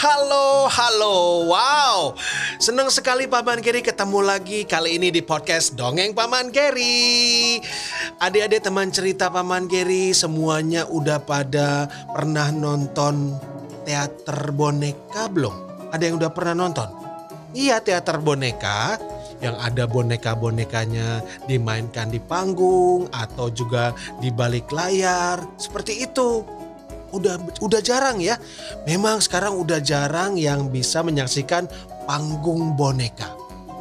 Halo, halo. Wow, senang sekali Paman Geri ketemu lagi kali ini di podcast Dongeng Paman Geri. Adik-adik teman cerita Paman Geri semuanya udah pada pernah nonton teater boneka belum? Ada yang udah pernah nonton? Iya, teater boneka yang ada boneka-bonekanya dimainkan di panggung atau juga di balik layar. Seperti itu udah udah jarang ya. Memang sekarang udah jarang yang bisa menyaksikan panggung boneka.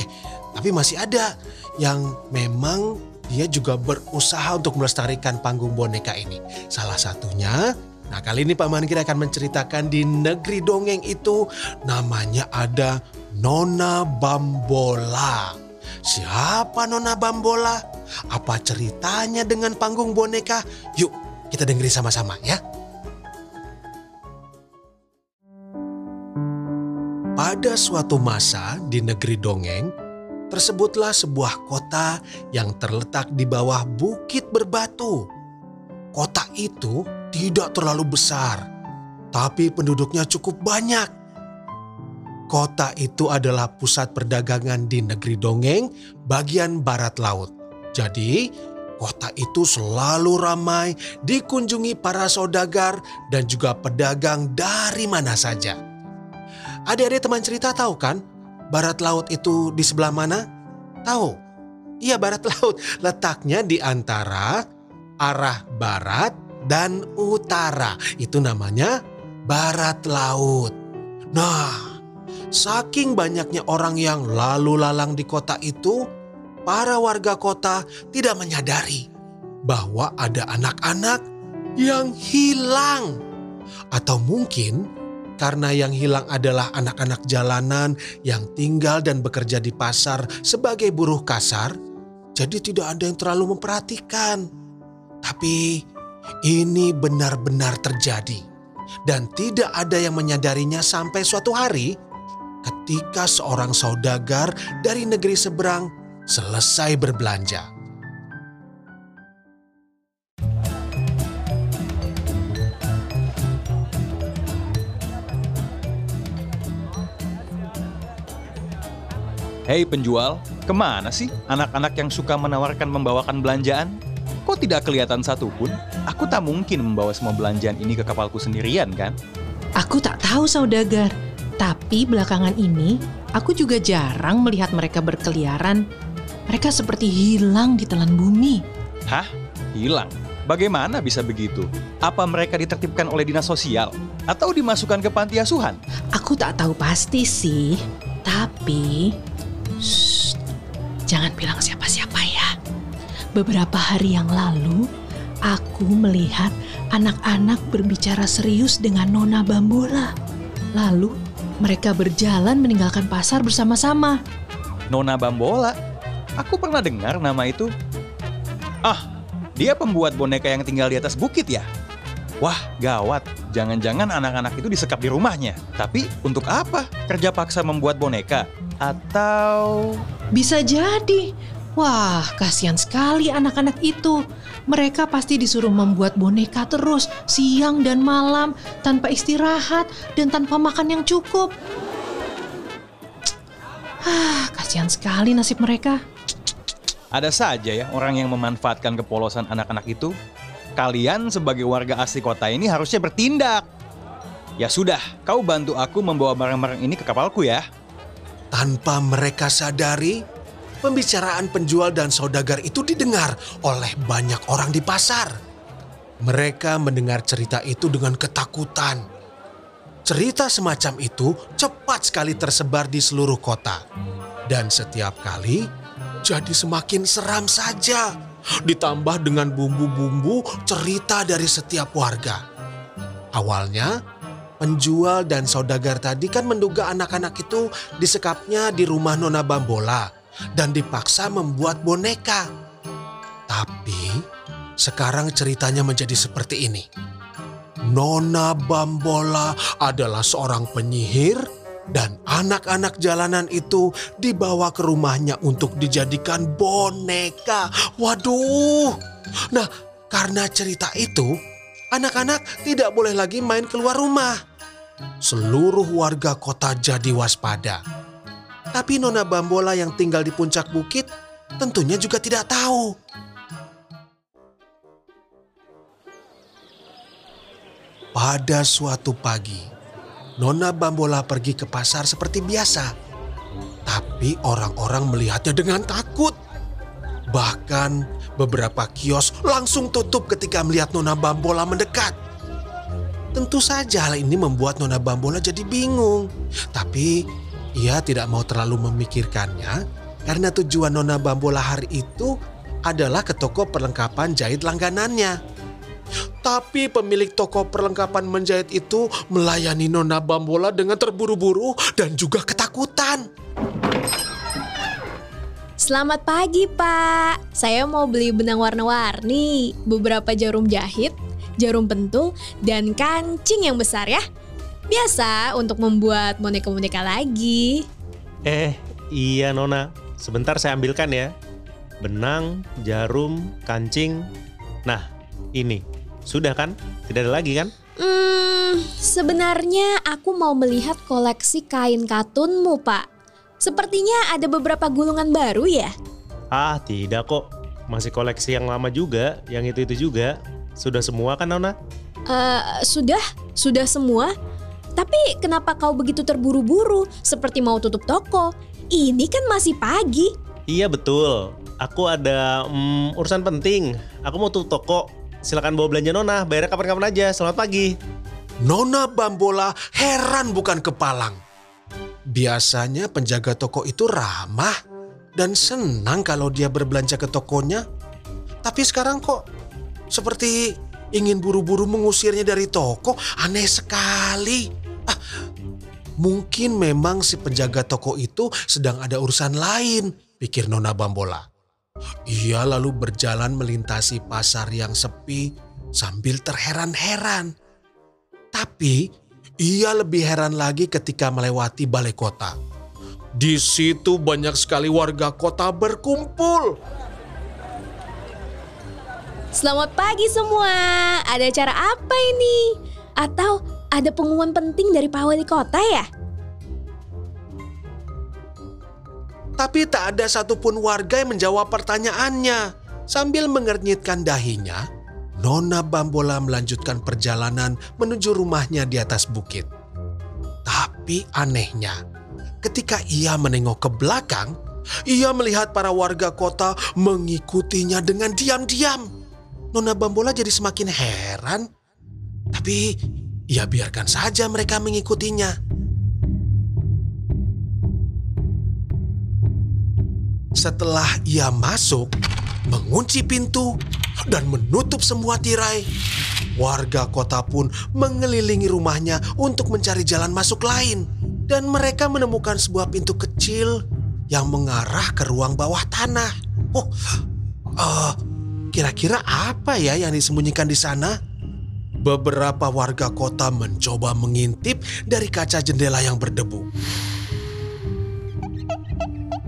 Eh, tapi masih ada yang memang dia juga berusaha untuk melestarikan panggung boneka ini. Salah satunya Nah kali ini Pak Mangkir akan menceritakan di negeri dongeng itu namanya ada Nona Bambola. Siapa Nona Bambola? Apa ceritanya dengan panggung boneka? Yuk kita dengerin sama-sama ya. Pada suatu masa di negeri dongeng, tersebutlah sebuah kota yang terletak di bawah bukit berbatu. Kota itu tidak terlalu besar, tapi penduduknya cukup banyak. Kota itu adalah pusat perdagangan di negeri dongeng bagian barat laut. Jadi, kota itu selalu ramai dikunjungi para saudagar dan juga pedagang dari mana saja. Adik-adik teman cerita tahu kan, barat laut itu di sebelah mana? Tahu? Iya, barat laut letaknya di antara arah barat dan utara. Itu namanya barat laut. Nah, saking banyaknya orang yang lalu lalang di kota itu, para warga kota tidak menyadari bahwa ada anak-anak yang hilang. Atau mungkin karena yang hilang adalah anak-anak jalanan yang tinggal dan bekerja di pasar sebagai buruh kasar, jadi tidak ada yang terlalu memperhatikan. Tapi ini benar-benar terjadi, dan tidak ada yang menyadarinya sampai suatu hari ketika seorang saudagar dari negeri seberang selesai berbelanja. Hei penjual, ke mana sih anak-anak yang suka menawarkan membawakan belanjaan? Kok tidak kelihatan satupun? Aku tak mungkin membawa semua belanjaan ini ke kapalku sendirian kan? Aku tak tahu saudagar, tapi belakangan ini aku juga jarang melihat mereka berkeliaran. Mereka seperti hilang di telan bumi. Hah? Hilang? Bagaimana bisa begitu? Apa mereka ditertibkan oleh dinas sosial? Atau dimasukkan ke panti asuhan? Aku tak tahu pasti sih, tapi... Jangan bilang siapa-siapa ya. Beberapa hari yang lalu, aku melihat anak-anak berbicara serius dengan Nona Bambola. Lalu, mereka berjalan meninggalkan pasar bersama-sama. Nona Bambola? Aku pernah dengar nama itu. Ah, dia pembuat boneka yang tinggal di atas bukit ya? Wah, gawat. Jangan-jangan anak-anak itu disekap di rumahnya. Tapi untuk apa? Kerja paksa membuat boneka? Atau... Bisa jadi. Wah, kasihan sekali anak-anak itu. Mereka pasti disuruh membuat boneka terus, siang dan malam, tanpa istirahat dan tanpa makan yang cukup. Ah, kasihan sekali nasib mereka. Ada saja ya orang yang memanfaatkan kepolosan anak-anak itu. Kalian sebagai warga asli kota ini harusnya bertindak. Ya sudah, kau bantu aku membawa barang-barang ini ke kapalku ya. Tanpa mereka sadari, pembicaraan penjual dan saudagar itu didengar oleh banyak orang di pasar. Mereka mendengar cerita itu dengan ketakutan. Cerita semacam itu cepat sekali tersebar di seluruh kota. Dan setiap kali jadi semakin seram saja. Ditambah dengan bumbu-bumbu cerita dari setiap warga. Awalnya Penjual dan saudagar tadi kan menduga anak-anak itu disekapnya di rumah Nona Bambola dan dipaksa membuat boneka. Tapi sekarang ceritanya menjadi seperti ini. Nona Bambola adalah seorang penyihir dan anak-anak jalanan itu dibawa ke rumahnya untuk dijadikan boneka. Waduh. Nah, karena cerita itu, anak-anak tidak boleh lagi main keluar rumah. Seluruh warga kota jadi waspada. Tapi Nona Bambola yang tinggal di puncak bukit tentunya juga tidak tahu. Pada suatu pagi, Nona Bambola pergi ke pasar seperti biasa. Tapi orang-orang melihatnya dengan takut. Bahkan beberapa kios langsung tutup ketika melihat Nona Bambola mendekat. Tentu saja hal ini membuat Nona Bambola jadi bingung. Tapi ia tidak mau terlalu memikirkannya karena tujuan Nona Bambola hari itu adalah ke toko perlengkapan jahit langganannya. Tapi pemilik toko perlengkapan menjahit itu melayani Nona Bambola dengan terburu-buru dan juga ketakutan. Selamat pagi, Pak. Saya mau beli benang warna-warni, beberapa jarum jahit, jarum pentul, dan kancing yang besar ya. Biasa untuk membuat boneka-boneka lagi. Eh, iya Nona. Sebentar saya ambilkan ya. Benang, jarum, kancing. Nah, ini. Sudah kan? Tidak ada lagi kan? Hmm, sebenarnya aku mau melihat koleksi kain katunmu, Pak. Sepertinya ada beberapa gulungan baru ya? Ah, tidak kok. Masih koleksi yang lama juga, yang itu-itu juga. Sudah semua kan Nona? Eh, sudah, sudah semua. Tapi kenapa kau begitu terburu-buru, seperti mau tutup toko? Ini kan masih pagi. Iya betul. Aku ada mm, urusan penting. Aku mau tutup toko. Silakan bawa belanja Nona. Bayarnya kapan-kapan aja. Selamat pagi. Nona Bambola heran bukan kepalang. Biasanya penjaga toko itu ramah dan senang kalau dia berbelanja ke tokonya. Tapi sekarang kok seperti ingin buru-buru mengusirnya dari toko, aneh sekali. Ah, mungkin memang si penjaga toko itu sedang ada urusan lain, pikir Nona Bambola. Ia lalu berjalan melintasi pasar yang sepi sambil terheran-heran. Tapi ia lebih heran lagi ketika melewati balai kota. Di situ banyak sekali warga kota berkumpul. Selamat pagi semua. Ada acara apa ini? Atau ada pengumuman penting dari Pak Wali Kota ya? Tapi tak ada satupun warga yang menjawab pertanyaannya. Sambil mengernyitkan dahinya, Nona Bambola melanjutkan perjalanan menuju rumahnya di atas bukit. Tapi anehnya, ketika ia menengok ke belakang, ia melihat para warga kota mengikutinya dengan diam-diam. Nona Bambola jadi semakin heran, tapi ia biarkan saja mereka mengikutinya. Setelah ia masuk, mengunci pintu, dan menutup semua tirai, warga kota pun mengelilingi rumahnya untuk mencari jalan masuk lain. Dan mereka menemukan sebuah pintu kecil yang mengarah ke ruang bawah tanah. Oh, eh, kira-kira apa ya yang disembunyikan di sana? Beberapa warga kota mencoba mengintip dari kaca jendela yang berdebu.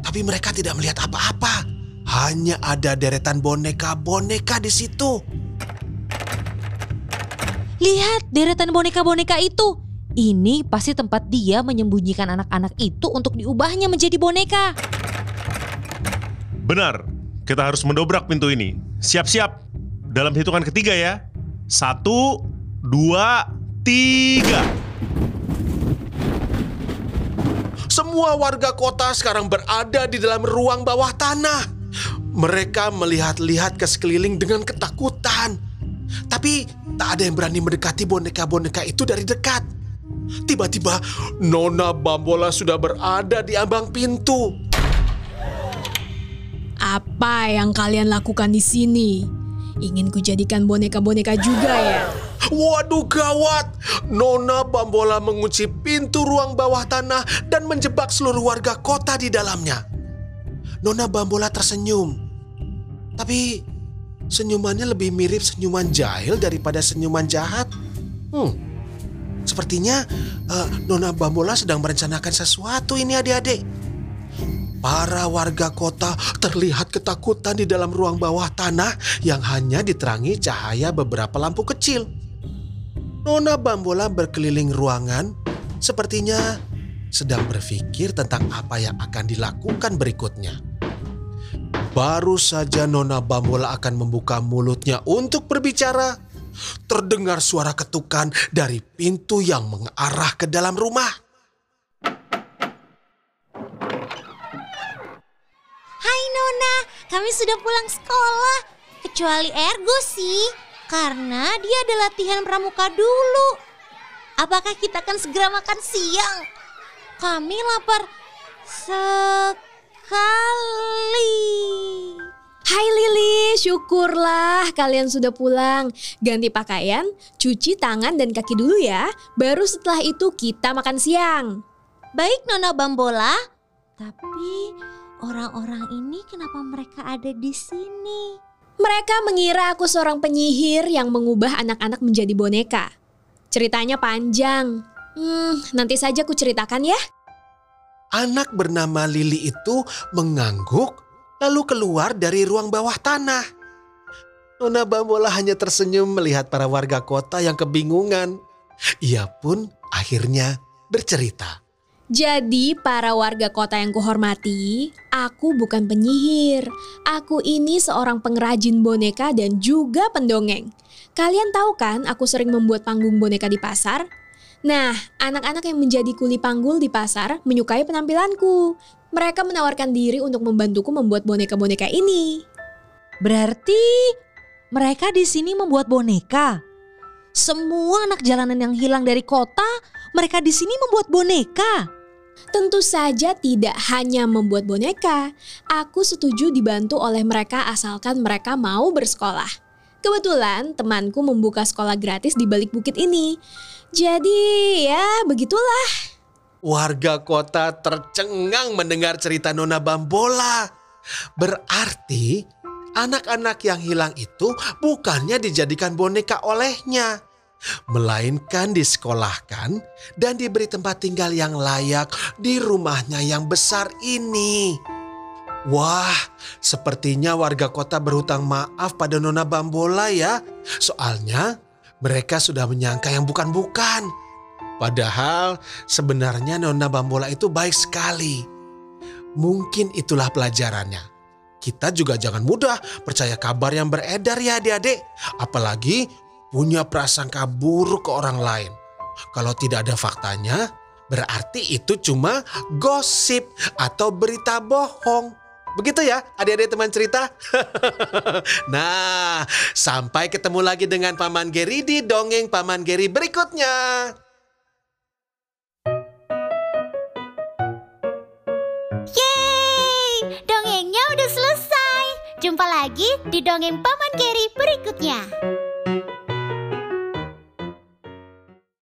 Tapi mereka tidak melihat apa-apa. Hanya ada deretan boneka-boneka di situ. Lihat deretan boneka-boneka itu. Ini pasti tempat dia menyembunyikan anak-anak itu untuk diubahnya menjadi boneka. Benar. Kita harus mendobrak pintu ini. Siap-siap. Dalam hitungan ketiga ya. Satu, dua, tiga. Semua warga kota sekarang berada di dalam ruang bawah tanah. Mereka melihat-lihat ke sekeliling dengan ketakutan. Tapi tak ada yang berani mendekati boneka-boneka itu dari dekat. Tiba-tiba Nona Bambola sudah berada di ambang pintu. Apa yang kalian lakukan di sini? Ingin kujadikan boneka-boneka juga ya? Waduh gawat, Nona Bambola mengunci pintu ruang bawah tanah dan menjebak seluruh warga kota di dalamnya. Nona Bambola tersenyum. Tapi senyumannya lebih mirip senyuman jahil daripada senyuman jahat. Hmm, sepertinya eh, Nona Bambola sedang merencanakan sesuatu ini adik-adik. Para warga kota terlihat ketakutan di dalam ruang bawah tanah yang hanya diterangi cahaya beberapa lampu kecil. Nona Bambola berkeliling ruangan, sepertinya sedang berpikir tentang apa yang akan dilakukan berikutnya. Baru saja Nona Bambola akan membuka mulutnya untuk berbicara, terdengar suara ketukan dari pintu yang mengarah ke dalam rumah. Hai Nona, kami sudah pulang sekolah. Kecuali Ergo sih, karena dia ada latihan pramuka dulu. Apakah kita akan segera makan siang? Kami lapar sekali. Hai Lili, syukurlah kalian sudah pulang. Ganti pakaian, cuci tangan dan kaki dulu ya. Baru setelah itu kita makan siang. Baik Nona Bambola, tapi orang-orang ini kenapa mereka ada di sini? Mereka mengira aku seorang penyihir yang mengubah anak-anak menjadi boneka. Ceritanya panjang. Hmm, nanti saja ku ceritakan ya. Anak bernama Lili itu mengangguk lalu keluar dari ruang bawah tanah. Nona Bambola hanya tersenyum melihat para warga kota yang kebingungan. Ia pun akhirnya bercerita. Jadi para warga kota yang kuhormati, aku bukan penyihir. Aku ini seorang pengrajin boneka dan juga pendongeng. Kalian tahu kan aku sering membuat panggung boneka di pasar? Nah, anak-anak yang menjadi kuli panggul di pasar menyukai penampilanku. Mereka menawarkan diri untuk membantuku membuat boneka-boneka ini. Berarti mereka di sini membuat boneka. Semua anak jalanan yang hilang dari kota, mereka di sini membuat boneka. Tentu saja tidak hanya membuat boneka. Aku setuju dibantu oleh mereka asalkan mereka mau bersekolah. Kebetulan temanku membuka sekolah gratis di balik bukit ini. Jadi ya begitulah. Warga kota tercengang mendengar cerita Nona Bambola. Berarti anak-anak yang hilang itu bukannya dijadikan boneka olehnya, melainkan disekolahkan dan diberi tempat tinggal yang layak di rumahnya yang besar ini. Wah, sepertinya warga kota berhutang maaf pada Nona Bambola ya. Soalnya mereka sudah menyangka yang bukan-bukan. Padahal sebenarnya Nona Bambola itu baik sekali. Mungkin itulah pelajarannya. Kita juga jangan mudah percaya kabar yang beredar ya adik-adik. Apalagi punya prasangka buruk ke orang lain. Kalau tidak ada faktanya, berarti itu cuma gosip atau berita bohong. Begitu ya adik-adik teman cerita? nah, sampai ketemu lagi dengan Paman Geri di Dongeng Paman Geri berikutnya. Yeay, dongengnya udah selesai. Jumpa lagi di dongeng Paman Geri berikutnya.